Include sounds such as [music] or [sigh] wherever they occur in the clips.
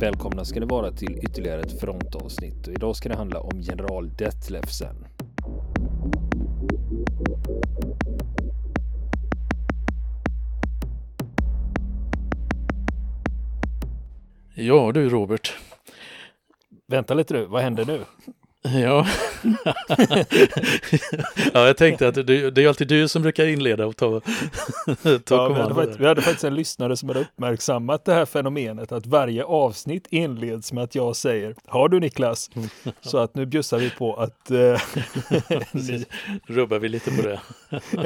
Välkomna ska ni vara till ytterligare ett frontavsnitt och idag ska det handla om general Detlefsen. Ja du Robert. Vänta lite nu, vad händer nu? Ja. Ja, jag tänkte att det, det är alltid du som brukar inleda och ta, ta ja, vi, hade faktiskt, vi hade faktiskt en lyssnare som hade uppmärksammat det här fenomenet att varje avsnitt inleds med att jag säger Har du Niklas? Så att nu bjussar vi på att eh, [laughs] ny, rubbar vi lite på det.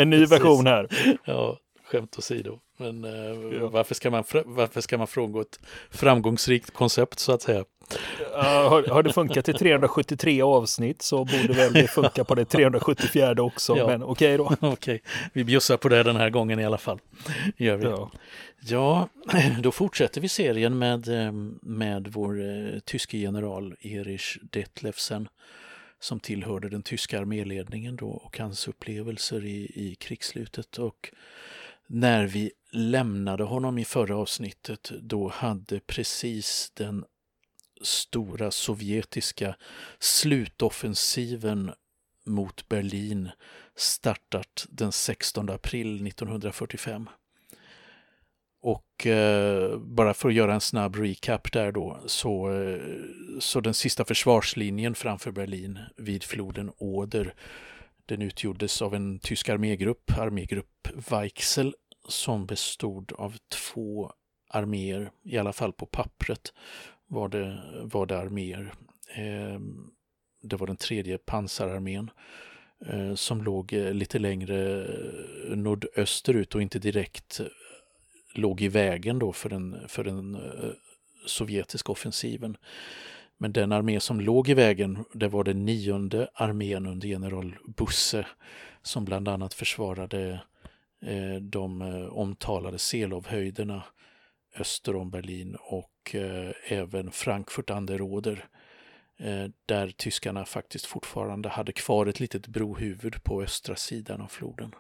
en ny version här. Ja, skämt åsido. Men eh, ja. varför, ska man, varför ska man frångå ett framgångsrikt koncept så att säga? Uh, har, har, det funkat till 373 avsnitt så borde väl det funka på det 374 också. Ja. Men okej okay då. [laughs] Okej, vi bjussar på det den här gången i alla fall. Gör vi. Ja. ja, [clears throat] då fortsätter vi serien med, eh, med vår eh, tyske general Erich Detlefsen som tillhörde den tyska arméledningen då och hans upplevelser i, i krigsslutet. Och när vi lämnade honom i förra avsnittet då hade precis den stora sovjetiska slutoffensiven mot Berlin startat den 16 april 1945. Och eh, bara för att göra en snabb recap där då, så, eh, så den sista försvarslinjen framför Berlin vid floden Oder, den utgjordes av en tysk armégrupp, armégrupp Weichsel, som bestod av två arméer, i alla fall på pappret var det, var det arméer. Ehm, det var den tredje pansararmén eh, som låg eh, lite längre eh, nordösterut och inte direkt låg i vägen då för den, för den sovjetiska offensiven. Men den armé som låg i vägen, det var den nionde armén under general Busse som bland annat försvarade eh, de eh, omtalade Selovhöjderna öster om Berlin och eh, även Frankfurt an der Oder eh, där tyskarna faktiskt fortfarande hade kvar ett litet brohuvud på östra sidan av floden.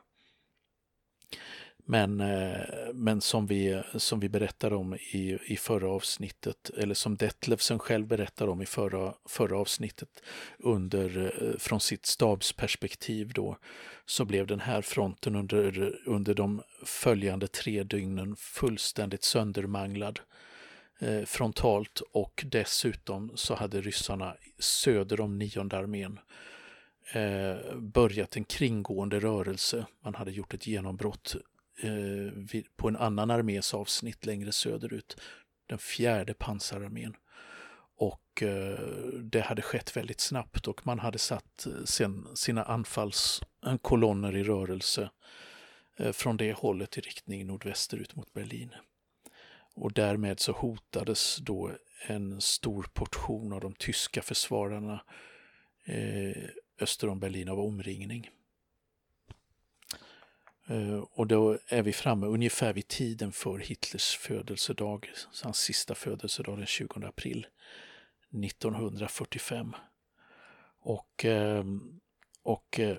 Men, eh, men som, vi, som vi berättade om i, i förra avsnittet, eller som Detlevsen själv berättade om i förra, förra avsnittet under, eh, från sitt stabsperspektiv då, så blev den här fronten under, under de följande tre dygnen fullständigt söndermanglad eh, frontalt och dessutom så hade ryssarna söder om nionde armén eh, börjat en kringgående rörelse. Man hade gjort ett genombrott eh, på en annan armés avsnitt längre söderut, den fjärde pansararmén. Och eh, det hade skett väldigt snabbt och man hade satt eh, sen sina anfallskolonner eh, i rörelse eh, från det hållet i riktning nordvästerut mot Berlin. Och därmed så hotades då en stor portion av de tyska försvararna eh, öster om Berlin av omringning. Eh, och då är vi framme ungefär vid tiden för Hitlers födelsedag, hans sista födelsedag den 20 april 1945. Och, ehm, och eh,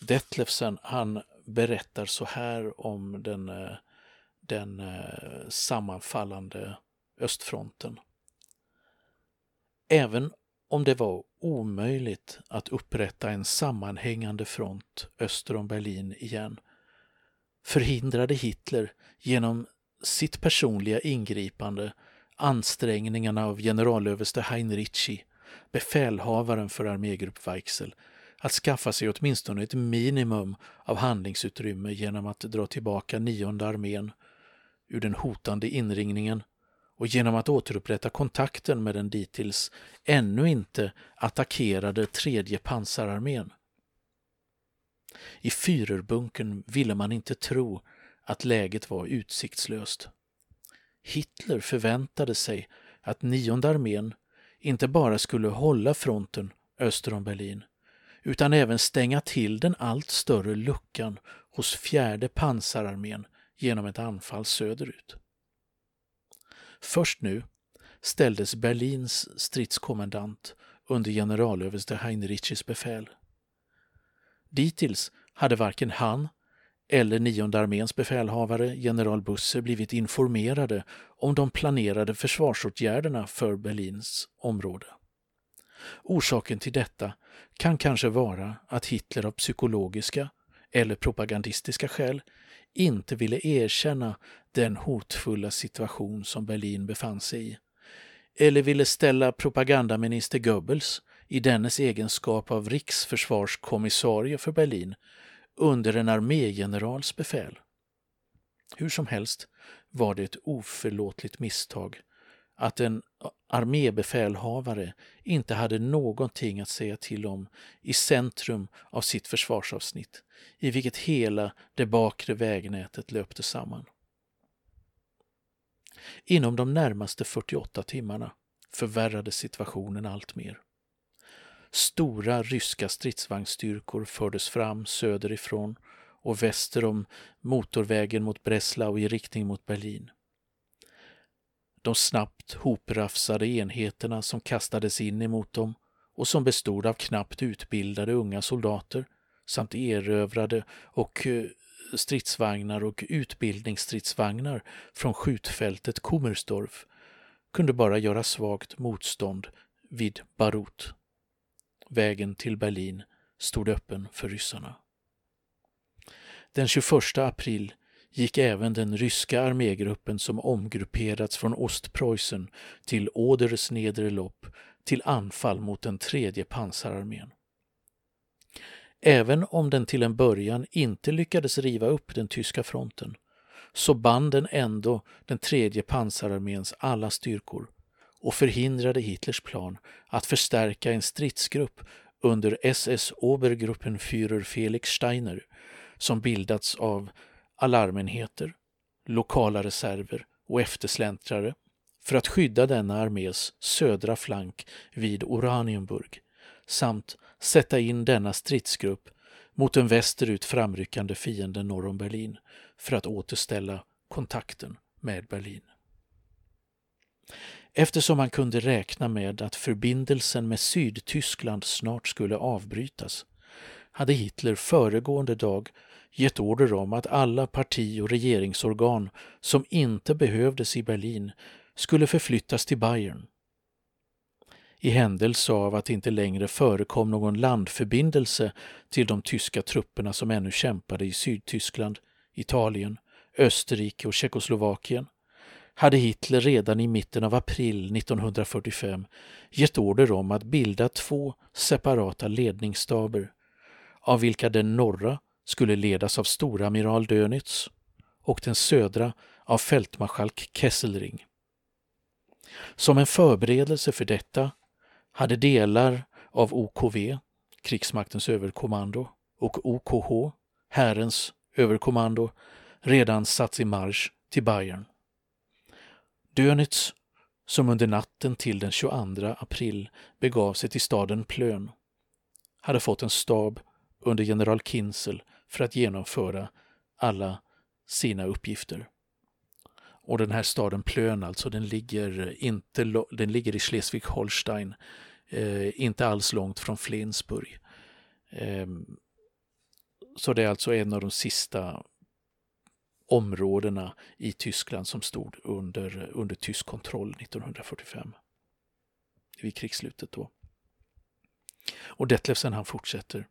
Detlefsen han berättar så här om den, eh, den sammanfallande östfronten. Även om det var omöjligt att upprätta en sammanhängande front öster om Berlin igen. Förhindrade Hitler genom sitt personliga ingripande ansträngningarna av generalöverste Heinrichi, befälhavaren för armégrupp Weichsel, att skaffa sig åtminstone ett minimum av handlingsutrymme genom att dra tillbaka nionde armén ur den hotande inringningen och genom att återupprätta kontakten med den dittills ännu inte attackerade tredje pansararmén. I Führerbunkern ville man inte tro att läget var utsiktslöst. Hitler förväntade sig att nionde armén inte bara skulle hålla fronten öster om Berlin utan även stänga till den allt större luckan hos fjärde pansararmén genom ett anfall söderut. Först nu ställdes Berlins stridskommendant under generalöverste Heinrichs befäl. Dittills hade varken han eller nionde arméns befälhavare general Busser blivit informerade om de planerade försvarsåtgärderna för Berlins område. Orsaken till detta kan kanske vara att Hitler av psykologiska eller propagandistiska skäl inte ville erkänna den hotfulla situation som Berlin befann sig i eller ville ställa propagandaminister Goebbels i dennes egenskap av riksförsvarskommissarie för Berlin under en armégenerals befäl. Hur som helst var det ett oförlåtligt misstag att en armébefälhavare inte hade någonting att säga till om i centrum av sitt försvarsavsnitt, i vilket hela det bakre vägnätet löpte samman. Inom de närmaste 48 timmarna förvärrades situationen allt mer. Stora ryska stridsvagnsstyrkor fördes fram söderifrån och väster om motorvägen mot Breslau i riktning mot Berlin. De snabbt hoprafsade enheterna som kastades in emot dem och som bestod av knappt utbildade unga soldater samt erövrade och eh, stridsvagnar och utbildningsstridsvagnar från skjutfältet Kummersdorf kunde bara göra svagt motstånd vid Barut. Vägen till Berlin stod öppen för ryssarna. Den 21 april gick även den ryska armégruppen som omgrupperats från Ostpreussen till Oders nedre lopp till anfall mot den tredje pansararmén. Även om den till en början inte lyckades riva upp den tyska fronten så band den ändå den tredje pansararméns alla styrkor och förhindrade Hitlers plan att förstärka en stridsgrupp under SS Obergruppenführer Felix Steiner som bildats av alarmenheter, lokala reserver och eftersläntrare för att skydda denna armés södra flank vid Oranienburg samt sätta in denna stridsgrupp mot den västerut framryckande fienden norr om Berlin för att återställa kontakten med Berlin. Eftersom man kunde räkna med att förbindelsen med Sydtyskland snart skulle avbrytas hade Hitler föregående dag gett order om att alla parti och regeringsorgan som inte behövdes i Berlin skulle förflyttas till Bayern. I händelse av att det inte längre förekom någon landförbindelse till de tyska trupperna som ännu kämpade i Sydtyskland, Italien, Österrike och Tjeckoslovakien hade Hitler redan i mitten av april 1945 gett order om att bilda två separata ledningsstaber, av vilka den norra skulle ledas av storamiral Dönitz och den södra av fältmarskalk Kesselring. Som en förberedelse för detta hade delar av OKV, krigsmaktens överkommando, och OKH, härens överkommando, redan satts i marsch till Bayern. Dönitz, som under natten till den 22 april begav sig till staden Plön, hade fått en stab under general Kinzel för att genomföra alla sina uppgifter. Och den här staden Plön alltså, den ligger, inte, den ligger i Schleswig-Holstein, eh, inte alls långt från Flensburg. Eh, så det är alltså en av de sista områdena i Tyskland som stod under, under tysk kontroll 1945. Vid krigsslutet då. Och Detlefsen han fortsätter.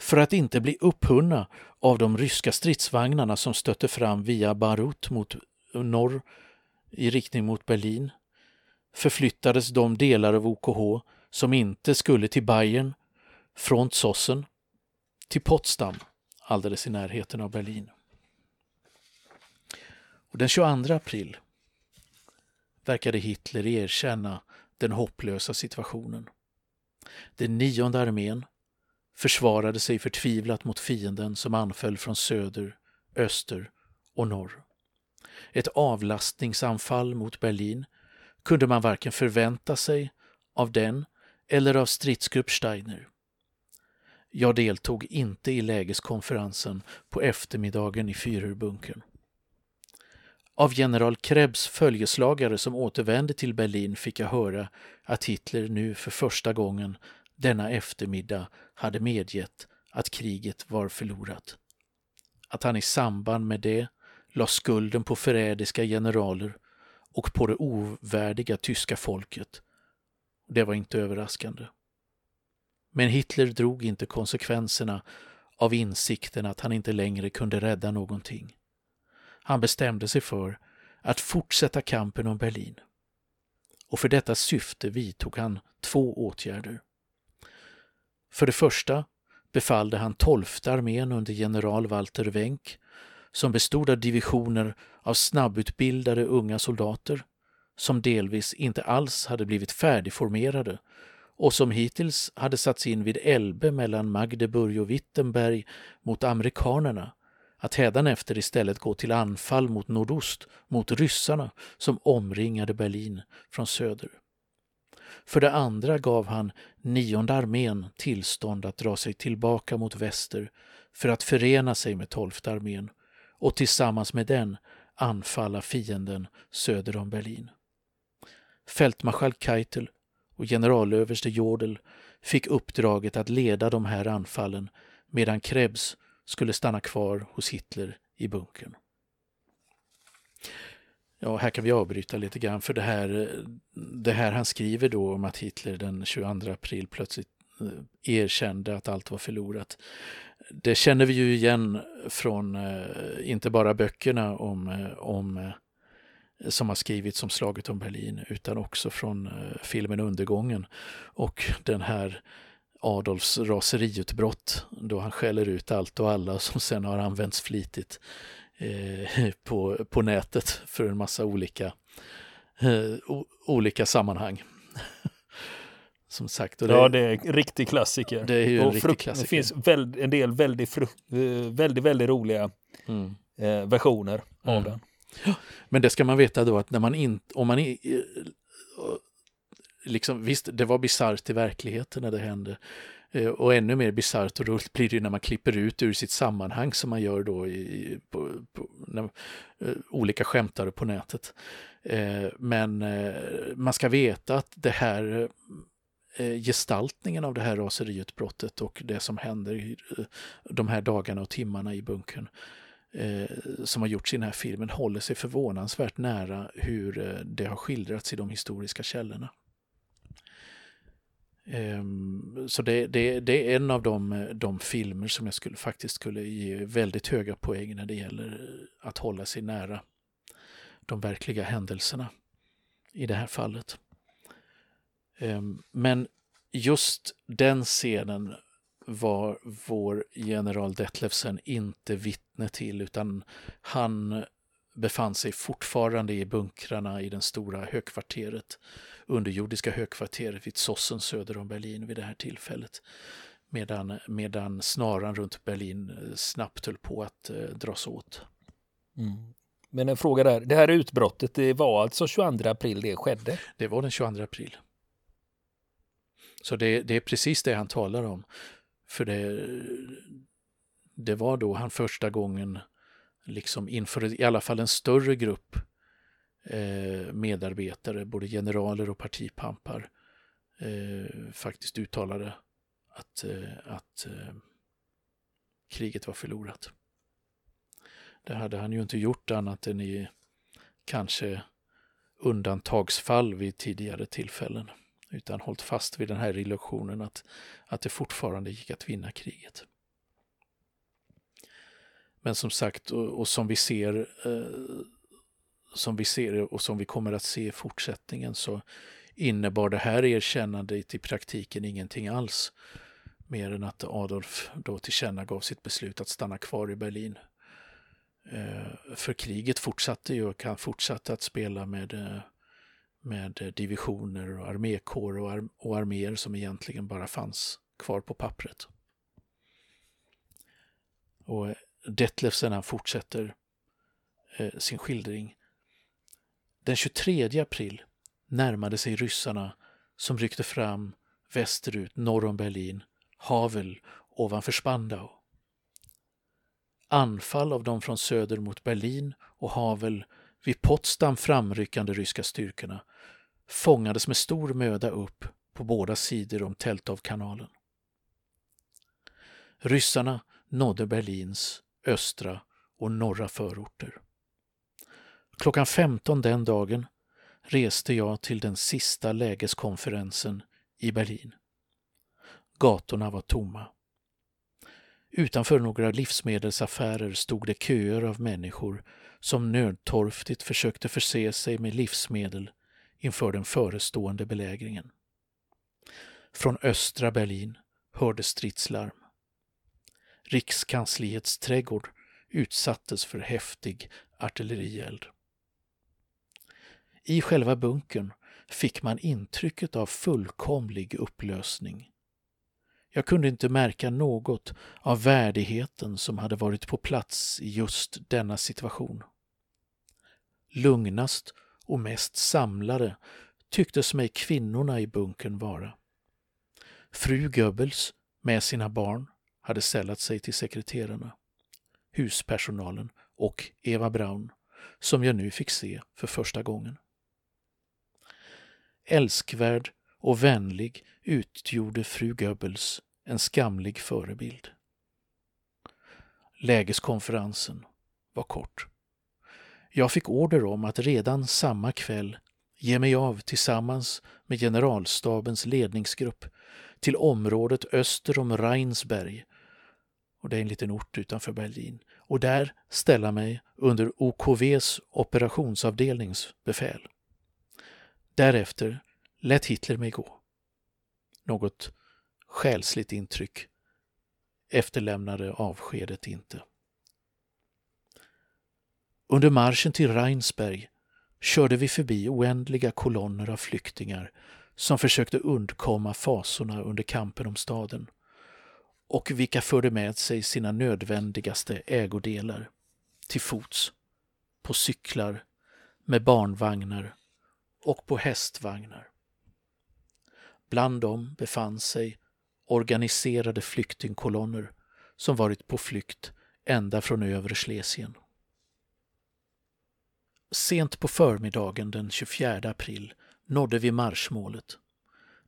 För att inte bli upphunna av de ryska stridsvagnarna som stötte fram via Barut mot norr i riktning mot Berlin förflyttades de delar av OKH som inte skulle till Bayern från Zossen till Potsdam, alldeles i närheten av Berlin. Och den 22 april verkade Hitler erkänna den hopplösa situationen. Den nionde armén försvarade sig förtvivlat mot fienden som anföll från söder, öster och norr. Ett avlastningsanfall mot Berlin kunde man varken förvänta sig av den eller av stridsgrupp Steiner. Jag deltog inte i lägeskonferensen på eftermiddagen i Führerbunkern. Av general Krebs följeslagare som återvände till Berlin fick jag höra att Hitler nu för första gången denna eftermiddag hade medgett att kriget var förlorat. att han i samband med det la skulden på förrädiska generaler och på det ovärdiga tyska folket. Det var inte överraskande. Men Hitler drog inte konsekvenserna av insikten att han inte längre kunde rädda någonting. Han bestämde sig för att fortsätta kampen om Berlin. Och för detta syfte vidtog han två åtgärder. För det första befallde han 12 armén under general Walter Wenck som bestod av divisioner av snabbutbildade unga soldater som delvis inte alls hade blivit färdigformerade och som hittills hade satts in vid Elbe mellan Magdeburg och Wittenberg mot amerikanerna att hädanefter istället gå till anfall mot nordost, mot ryssarna som omringade Berlin från söder. För det andra gav han nionde armén tillstånd att dra sig tillbaka mot väster för att förena sig med tolfte armén och tillsammans med den anfalla fienden söder om Berlin. Fältmarskalk Keitel och generalöverste Jordel fick uppdraget att leda de här anfallen medan Krebs skulle stanna kvar hos Hitler i bunkern. Ja, här kan vi avbryta lite grann för det här, det här han skriver då om att Hitler den 22 april plötsligt eh, erkände att allt var förlorat. Det känner vi ju igen från eh, inte bara böckerna om, eh, om som har skrivits om slaget om Berlin utan också från filmen Undergången och den här Adolfs raseriutbrott då han skäller ut allt och alla som sen har använts flitigt eh, [laughs] på, på nätet för en massa olika, eh, o, olika sammanhang. [laughs] Som sagt. Och det, ja, det är en riktig klassiker. Det är ju en riktig klassiker. Det finns väl, en del väldigt, eh, väldigt, väldigt roliga mm. eh, versioner av mm. den. Men det ska man veta då att när man inte, om man är, liksom, visst, det var bisarrt i verkligheten när det hände. Eh, och ännu mer bisarrt och roligt blir det när man klipper ut ur sitt sammanhang som man gör då i, på, på när, eh, olika skämtare på nätet. Eh, men man ska veta att det här gestaltningen av det här raseriutbrottet och det som händer de här dagarna och timmarna i bunkern som har gjorts i den här filmen håller sig förvånansvärt nära hur det har skildrats i de historiska källorna. Ehm, så det, det, det, är en av de, de filmer som jag skulle, faktiskt skulle ge väldigt höga poäng när det gäller att hålla sig nära de verkliga händelserna i det här fallet. Ehm, men just den scenen var vår general Detlevsen inte vittne till utan han befann sig fortfarande i bunkrarna i den stora högkvarteret underjordiska högkvarteret vid Sossen söder om Berlin vid det här tillfället. Medan, medan snaran runt Berlin eh, snabbt höll på att eh, dras åt. Mm. Men en fråga där, det här utbrottet, det var alltså 22 april det skedde? Det var den 22 april. Så det, det är precis det han talar om. För det, det var då han första gången liksom inför i alla fall en större grupp Eh, medarbetare, både generaler och partipampar, eh, faktiskt uttalade att, eh, att eh, kriget var förlorat. Det hade han ju inte gjort annat än i kanske undantagsfall vid tidigare tillfällen, utan hållit fast vid den här illusionen att, att det fortfarande gick att vinna kriget. Men som sagt, och, och som vi ser eh, som vi ser och som vi kommer att se i fortsättningen så innebar det här erkännandet i praktiken ingenting alls. Mer än att Adolf då tillkännagav sitt beslut att stanna kvar i Berlin. Eh, för kriget fortsatte ju och han fortsatte att spela med, eh, med divisioner och armékår och, ar och arméer som egentligen bara fanns kvar på pappret. Och Detlefsen han fortsätter eh, sin skildring den 23 april närmade sig ryssarna som ryckte fram västerut norr om Berlin, Havel ovanför Spandau. Anfall av de från söder mot Berlin och Havel vid Potsdam framryckande ryska styrkorna fångades med stor möda upp på båda sidor om Teltovkanalen. Ryssarna nådde Berlins östra och norra förorter. Klockan 15 den dagen reste jag till den sista lägeskonferensen i Berlin. Gatorna var tomma. Utanför några livsmedelsaffärer stod det köer av människor som nödtorftigt försökte förse sig med livsmedel inför den förestående belägringen. Från östra Berlin hördes stridslarm. Rikskansliets trädgård utsattes för häftig artillerield. I själva bunkern fick man intrycket av fullkomlig upplösning. Jag kunde inte märka något av värdigheten som hade varit på plats i just denna situation. Lugnast och mest samlade tycktes mig kvinnorna i bunkern vara. Fru Goebbels med sina barn hade sällat sig till sekreterarna, huspersonalen och Eva Braun, som jag nu fick se för första gången. Älskvärd och vänlig utgjorde fru Goebbels en skamlig förebild. Lägeskonferensen var kort. Jag fick order om att redan samma kväll ge mig av tillsammans med generalstabens ledningsgrupp till området öster om Rheinsberg, och det är en liten ort utanför Berlin, och där ställa mig under OKVs operationsavdelnings befäl. Därefter lät Hitler mig gå. Något själsligt intryck efterlämnade avskedet inte. Under marschen till Rheinsberg körde vi förbi oändliga kolonner av flyktingar som försökte undkomma fasorna under kampen om staden och vilka förde med sig sina nödvändigaste ägodelar till fots, på cyklar, med barnvagnar och på hästvagnar. Bland dem befann sig organiserade flyktingkolonner som varit på flykt ända från övre Schlesien. Sent på förmiddagen den 24 april nådde vi marschmålet.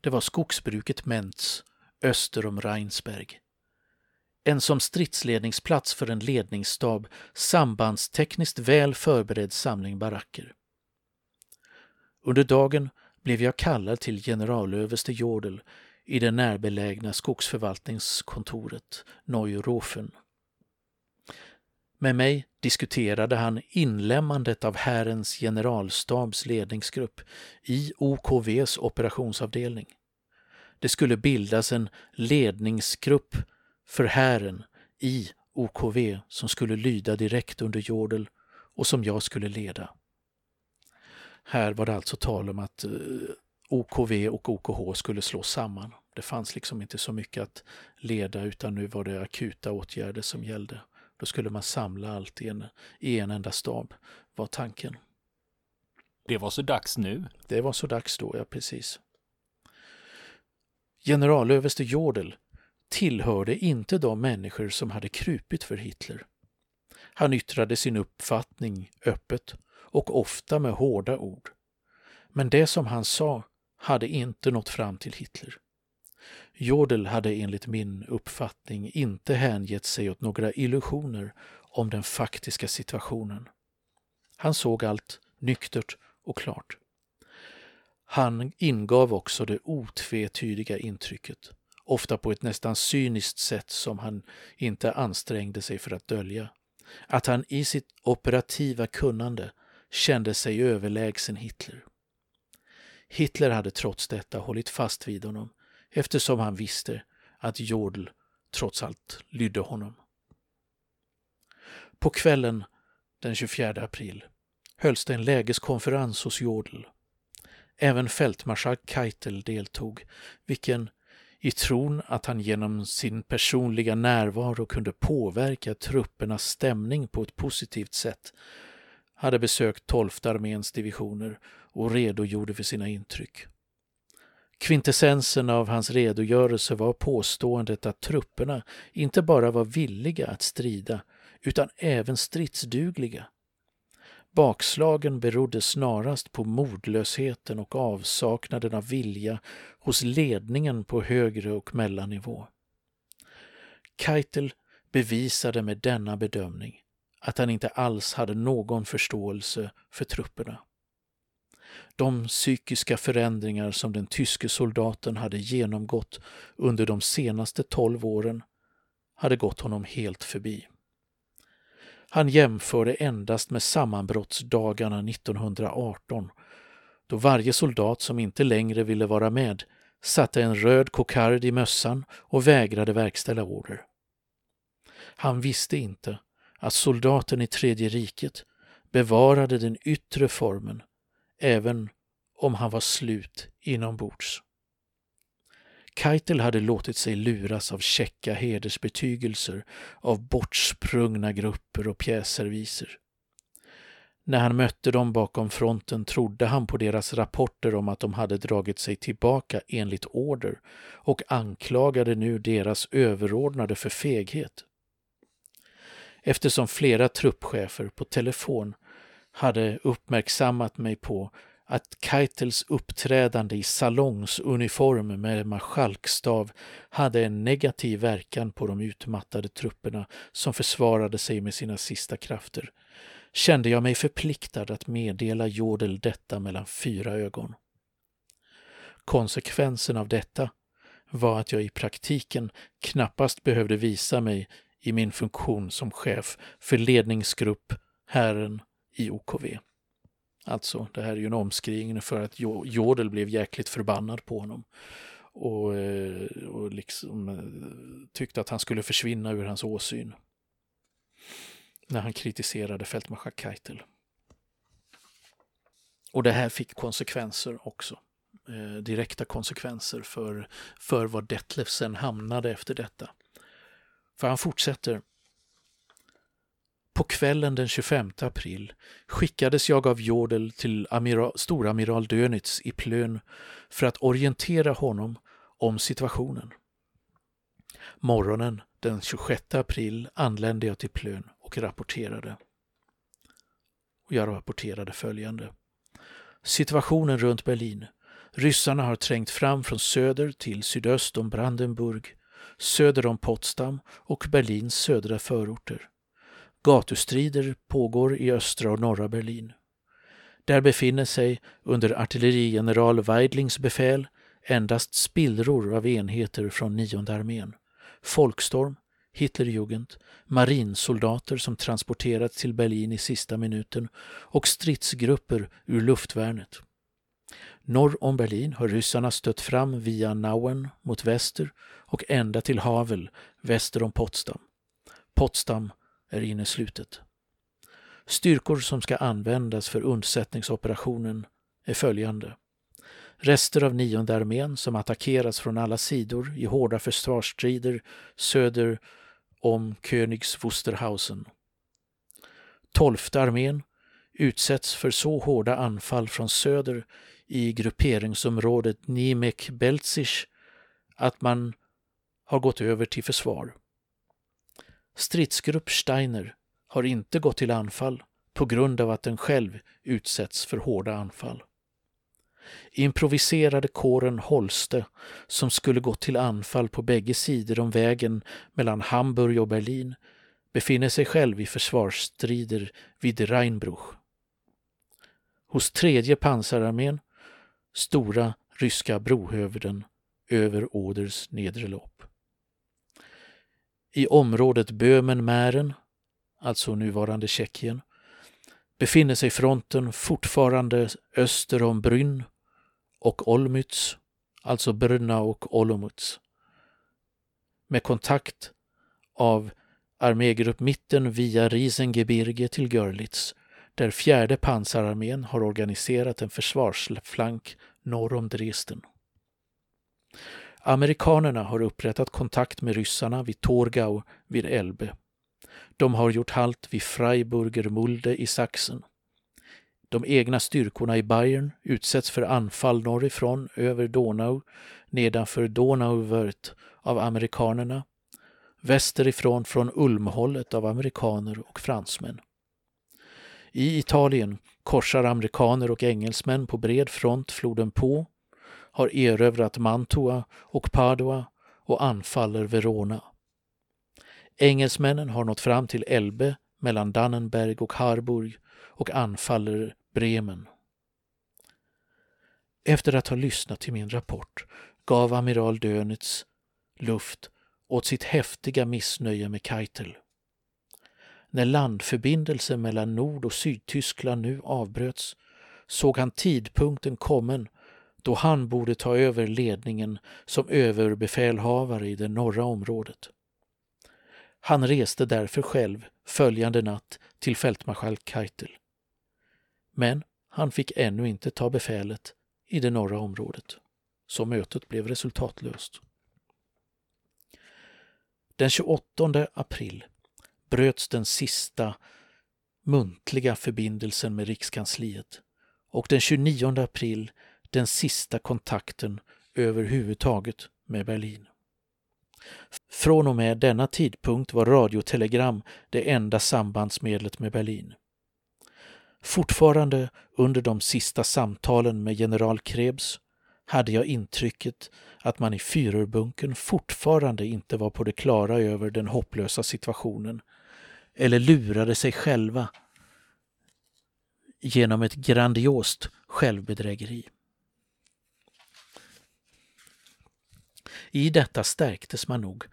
Det var skogsbruket Mentz öster om Rheinsberg. En som stridsledningsplats för en ledningsstab sambandstekniskt väl förberedd samling baracker. Under dagen blev jag kallad till generalöverste Jordel i det närbelägna skogsförvaltningskontoret Neurofen. Med mig diskuterade han inlämmandet av Härens generalstabs ledningsgrupp i OKVs operationsavdelning. Det skulle bildas en ledningsgrupp för hären i OKV som skulle lyda direkt under Jordel och som jag skulle leda. Här var det alltså tal om att eh, OKV och OKH skulle slås samman. Det fanns liksom inte så mycket att leda utan nu var det akuta åtgärder som gällde. Då skulle man samla allt i en, i en enda stab, var tanken. Det var så dags nu? Det var så dags då, ja precis. Generalöverste Jordel tillhörde inte de människor som hade krupit för Hitler. Han yttrade sin uppfattning öppet och ofta med hårda ord. Men det som han sa hade inte nått fram till Hitler. Jodel hade enligt min uppfattning inte hängett sig åt några illusioner om den faktiska situationen. Han såg allt nyktert och klart. Han ingav också det otvetydiga intrycket, ofta på ett nästan cyniskt sätt som han inte ansträngde sig för att dölja, att han i sitt operativa kunnande kände sig överlägsen Hitler. Hitler hade trots detta hållit fast vid honom eftersom han visste att Jodl trots allt lydde honom. På kvällen den 24 april hölls det en lägeskonferens hos Jodl. Även fältmarskalk Keitel deltog, vilken i tron att han genom sin personliga närvaro kunde påverka truppernas stämning på ett positivt sätt, hade besökt 12 arméns divisioner och redogjorde för sina intryck. Kvintessensen av hans redogörelse var påståendet att trupperna inte bara var villiga att strida utan även stridsdugliga. Bakslagen berodde snarast på modlösheten och avsaknaden av vilja hos ledningen på högre och mellannivå. Keitel bevisade med denna bedömning att han inte alls hade någon förståelse för trupperna. De psykiska förändringar som den tyske soldaten hade genomgått under de senaste tolv åren hade gått honom helt förbi. Han jämförde endast med sammanbrottsdagarna 1918 då varje soldat som inte längre ville vara med satte en röd kokard i mössan och vägrade verkställa order. Han visste inte att soldaten i Tredje riket bevarade den yttre formen även om han var slut inombords. Keitel hade låtit sig luras av käcka hedersbetygelser av bortsprungna grupper och pjässerviser. När han mötte dem bakom fronten trodde han på deras rapporter om att de hade dragit sig tillbaka enligt order och anklagade nu deras överordnade för feghet. Eftersom flera truppchefer på telefon hade uppmärksammat mig på att Keitels uppträdande i salongsuniform med marskalkstav hade en negativ verkan på de utmattade trupperna som försvarade sig med sina sista krafter kände jag mig förpliktad att meddela Jodel detta mellan fyra ögon. Konsekvensen av detta var att jag i praktiken knappast behövde visa mig i min funktion som chef för ledningsgrupp Herren i OKV. Alltså, det här är ju en omskrivning för att Jodel blev jäkligt förbannad på honom och, eh, och liksom eh, tyckte att han skulle försvinna ur hans åsyn när han kritiserade fältmarskalk Keitel. Och det här fick konsekvenser också. Eh, direkta konsekvenser för, för var Detlef sen hamnade efter detta. För han fortsätter. På kvällen den 25 april skickades jag av Jodel till storamiral Dönitz i Plön för att orientera honom om situationen. Morgonen den 26 april anlände jag till Plön och rapporterade. Och jag rapporterade följande. Situationen runt Berlin. Ryssarna har trängt fram från söder till sydöst om Brandenburg, söder om Potsdam och Berlins södra förorter. Gatustrider pågår i östra och norra Berlin. Där befinner sig under artillerigeneral Weidlings befäl endast spillror av enheter från nionde armén. Folkstorm, Hitlerjugend, marinsoldater som transporterats till Berlin i sista minuten och stridsgrupper ur luftvärnet. Norr om Berlin har ryssarna stött fram via Nauen mot väster och ända till Havel väster om Potsdam. Potsdam är inneslutet. Styrkor som ska användas för undsättningsoperationen är följande. Rester av nionde armén som attackeras från alla sidor i hårda försvarsstrider söder om Königs Wusterhausen. Tolfte armén utsätts för så hårda anfall från söder i grupperingsområdet Niemek-Belzig att man har gått över till försvar. Stridsgrupp Steiner har inte gått till anfall på grund av att den själv utsätts för hårda anfall improviserade kåren Holste som skulle gå till anfall på bägge sidor om vägen mellan Hamburg och Berlin befinner sig själv i försvarsstrider vid Rheinbruch. Hos tredje pansararmén stora ryska brohövden över Oders nedre lopp. I området Böhmen-Mähren, alltså nuvarande Tjeckien, befinner sig fronten fortfarande öster om Brünn och Olmütz, alltså Brunna och Olomouc. Med kontakt av armégrupp Mitten via Riesengebirge till Görlitz där fjärde pansararmén har organiserat en försvarsflank norr om Dresden. Amerikanerna har upprättat kontakt med ryssarna vid Torgau vid Elbe. De har gjort halt vid Freiburger Mulde i Sachsen. De egna styrkorna i Bayern utsätts för anfall norrifrån över Donau nedanför Donauwörth av amerikanerna, västerifrån från Ulmhållet av amerikaner och fransmän. I Italien korsar amerikaner och engelsmän på bred front floden på, har erövrat Mantua och Padua och anfaller Verona. Engelsmännen har nått fram till Elbe mellan Dannenberg och Harburg och anfaller Bremen. Efter att ha lyssnat till min rapport gav amiral Dönitz luft åt sitt häftiga missnöje med Keitel. När landförbindelsen mellan Nord och Sydtyskland nu avbröts såg han tidpunkten kommen då han borde ta över ledningen som överbefälhavare i det norra området. Han reste därför själv följande natt till fältmarskalk Keitel. Men han fick ännu inte ta befälet i det norra området, så mötet blev resultatlöst. Den 28 april bröts den sista muntliga förbindelsen med rikskansliet och den 29 april den sista kontakten överhuvudtaget med Berlin. Från och med denna tidpunkt var radiotelegram det enda sambandsmedlet med Berlin. Fortfarande under de sista samtalen med general Krebs hade jag intrycket att man i Führerbunkern fortfarande inte var på det klara över den hopplösa situationen eller lurade sig själva genom ett grandiost självbedrägeri. I detta stärktes man nog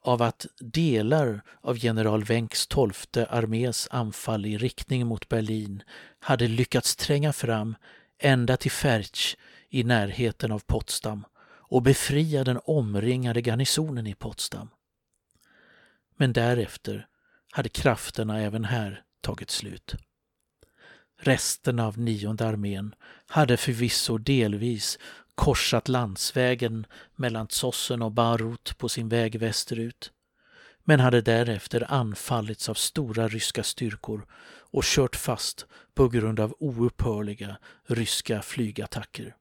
av att delar av general Wencks tolfte armés anfall i riktning mot Berlin hade lyckats tränga fram ända till Ferch i närheten av Potsdam och befria den omringade garnisonen i Potsdam. Men därefter hade krafterna även här tagit slut. Resterna av nionde armén hade förvisso delvis korsat landsvägen mellan Zossen och Barut på sin väg västerut men hade därefter anfallits av stora ryska styrkor och kört fast på grund av oupphörliga ryska flygattacker.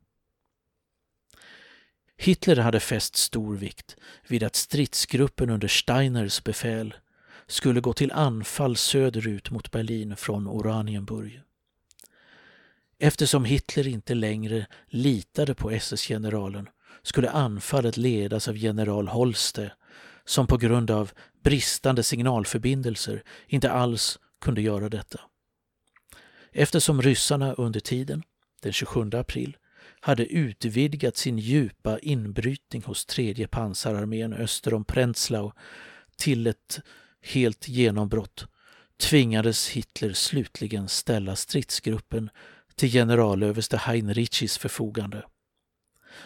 Hitler hade fäst stor vikt vid att stridsgruppen under Steiners befäl skulle gå till anfall söderut mot Berlin från Oranienburg. Eftersom Hitler inte längre litade på SS-generalen skulle anfallet ledas av general Holste som på grund av bristande signalförbindelser inte alls kunde göra detta. Eftersom ryssarna under tiden, den 27 april, hade utvidgat sin djupa inbrytning hos tredje pansararmén öster om Prenzlau till ett helt genombrott tvingades Hitler slutligen ställa stridsgruppen till generalöverste Heinrichis förfogande.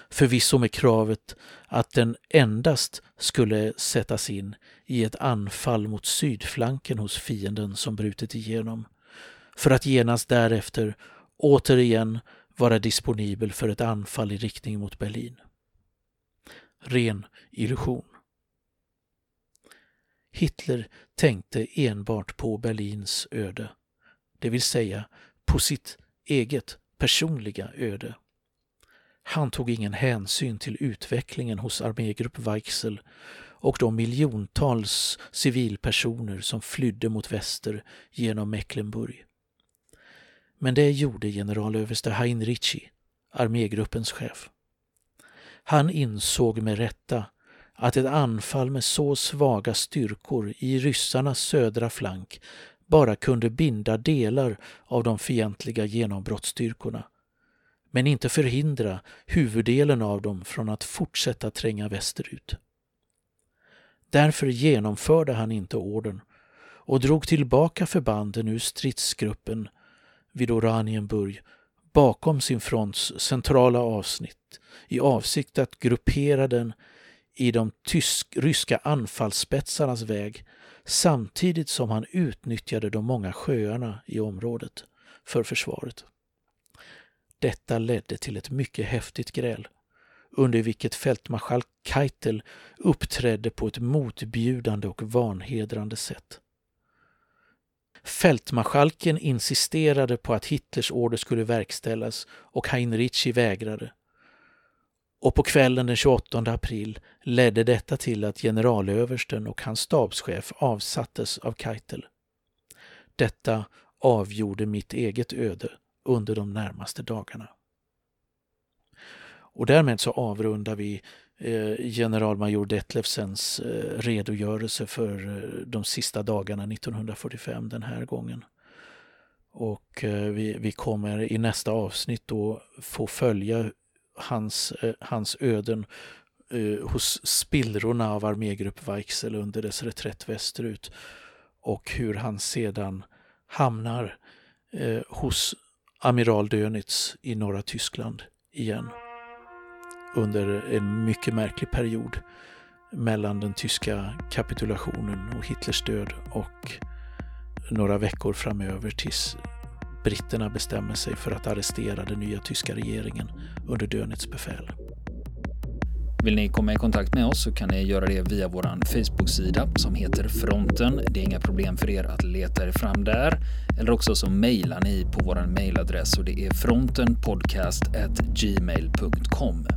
Förvisso med kravet att den endast skulle sättas in i ett anfall mot sydflanken hos fienden som brutit igenom, för att genast därefter återigen vara disponibel för ett anfall i riktning mot Berlin. Ren illusion. Hitler tänkte enbart på Berlins öde, det vill säga på sitt eget personliga öde. Han tog ingen hänsyn till utvecklingen hos armégrupp Weichsel och de miljontals civilpersoner som flydde mot väster genom Mecklenburg. Men det gjorde generalöverste Heinrichi, armégruppens chef. Han insåg med rätta att ett anfall med så svaga styrkor i ryssarnas södra flank bara kunde binda delar av de fientliga genombrottsstyrkorna men inte förhindra huvuddelen av dem från att fortsätta tränga västerut. Därför genomförde han inte orden och drog tillbaka förbanden ur stridsgruppen vid Oranienburg bakom sin fronts centrala avsnitt i avsikt att gruppera den i de tysk-ryska anfallsspetsarnas väg samtidigt som han utnyttjade de många sjöarna i området för försvaret. Detta ledde till ett mycket häftigt gräl under vilket fältmarskalk Keitel uppträdde på ett motbjudande och vanhedrande sätt. Fältmarskalken insisterade på att Hitlers order skulle verkställas och Heinrichi vägrade. Och på kvällen den 28 april ledde detta till att generalöversten och hans stabschef avsattes av Keitel. Detta avgjorde mitt eget öde under de närmaste dagarna. Och därmed så avrundar vi eh, generalmajor Detlefsens eh, redogörelse för eh, de sista dagarna 1945 den här gången. Och vi, vi kommer i nästa avsnitt då få följa hans, eh, hans öden eh, hos spillrorna av armégrupp Weichsel under dess reträtt västerut och hur han sedan hamnar eh, hos amiral Dönitz i norra Tyskland igen under en mycket märklig period mellan den tyska kapitulationen och Hitlers död och några veckor framöver tills britterna bestämmer sig för att arrestera den nya tyska regeringen under Dönitz befäl. Vill ni komma i kontakt med oss så kan ni göra det via vår Facebook-sida som heter Fronten. Det är inga problem för er att leta er fram där. Eller också så mejlar ni på vår mejladress och det är frontenpodcast@gmail.com.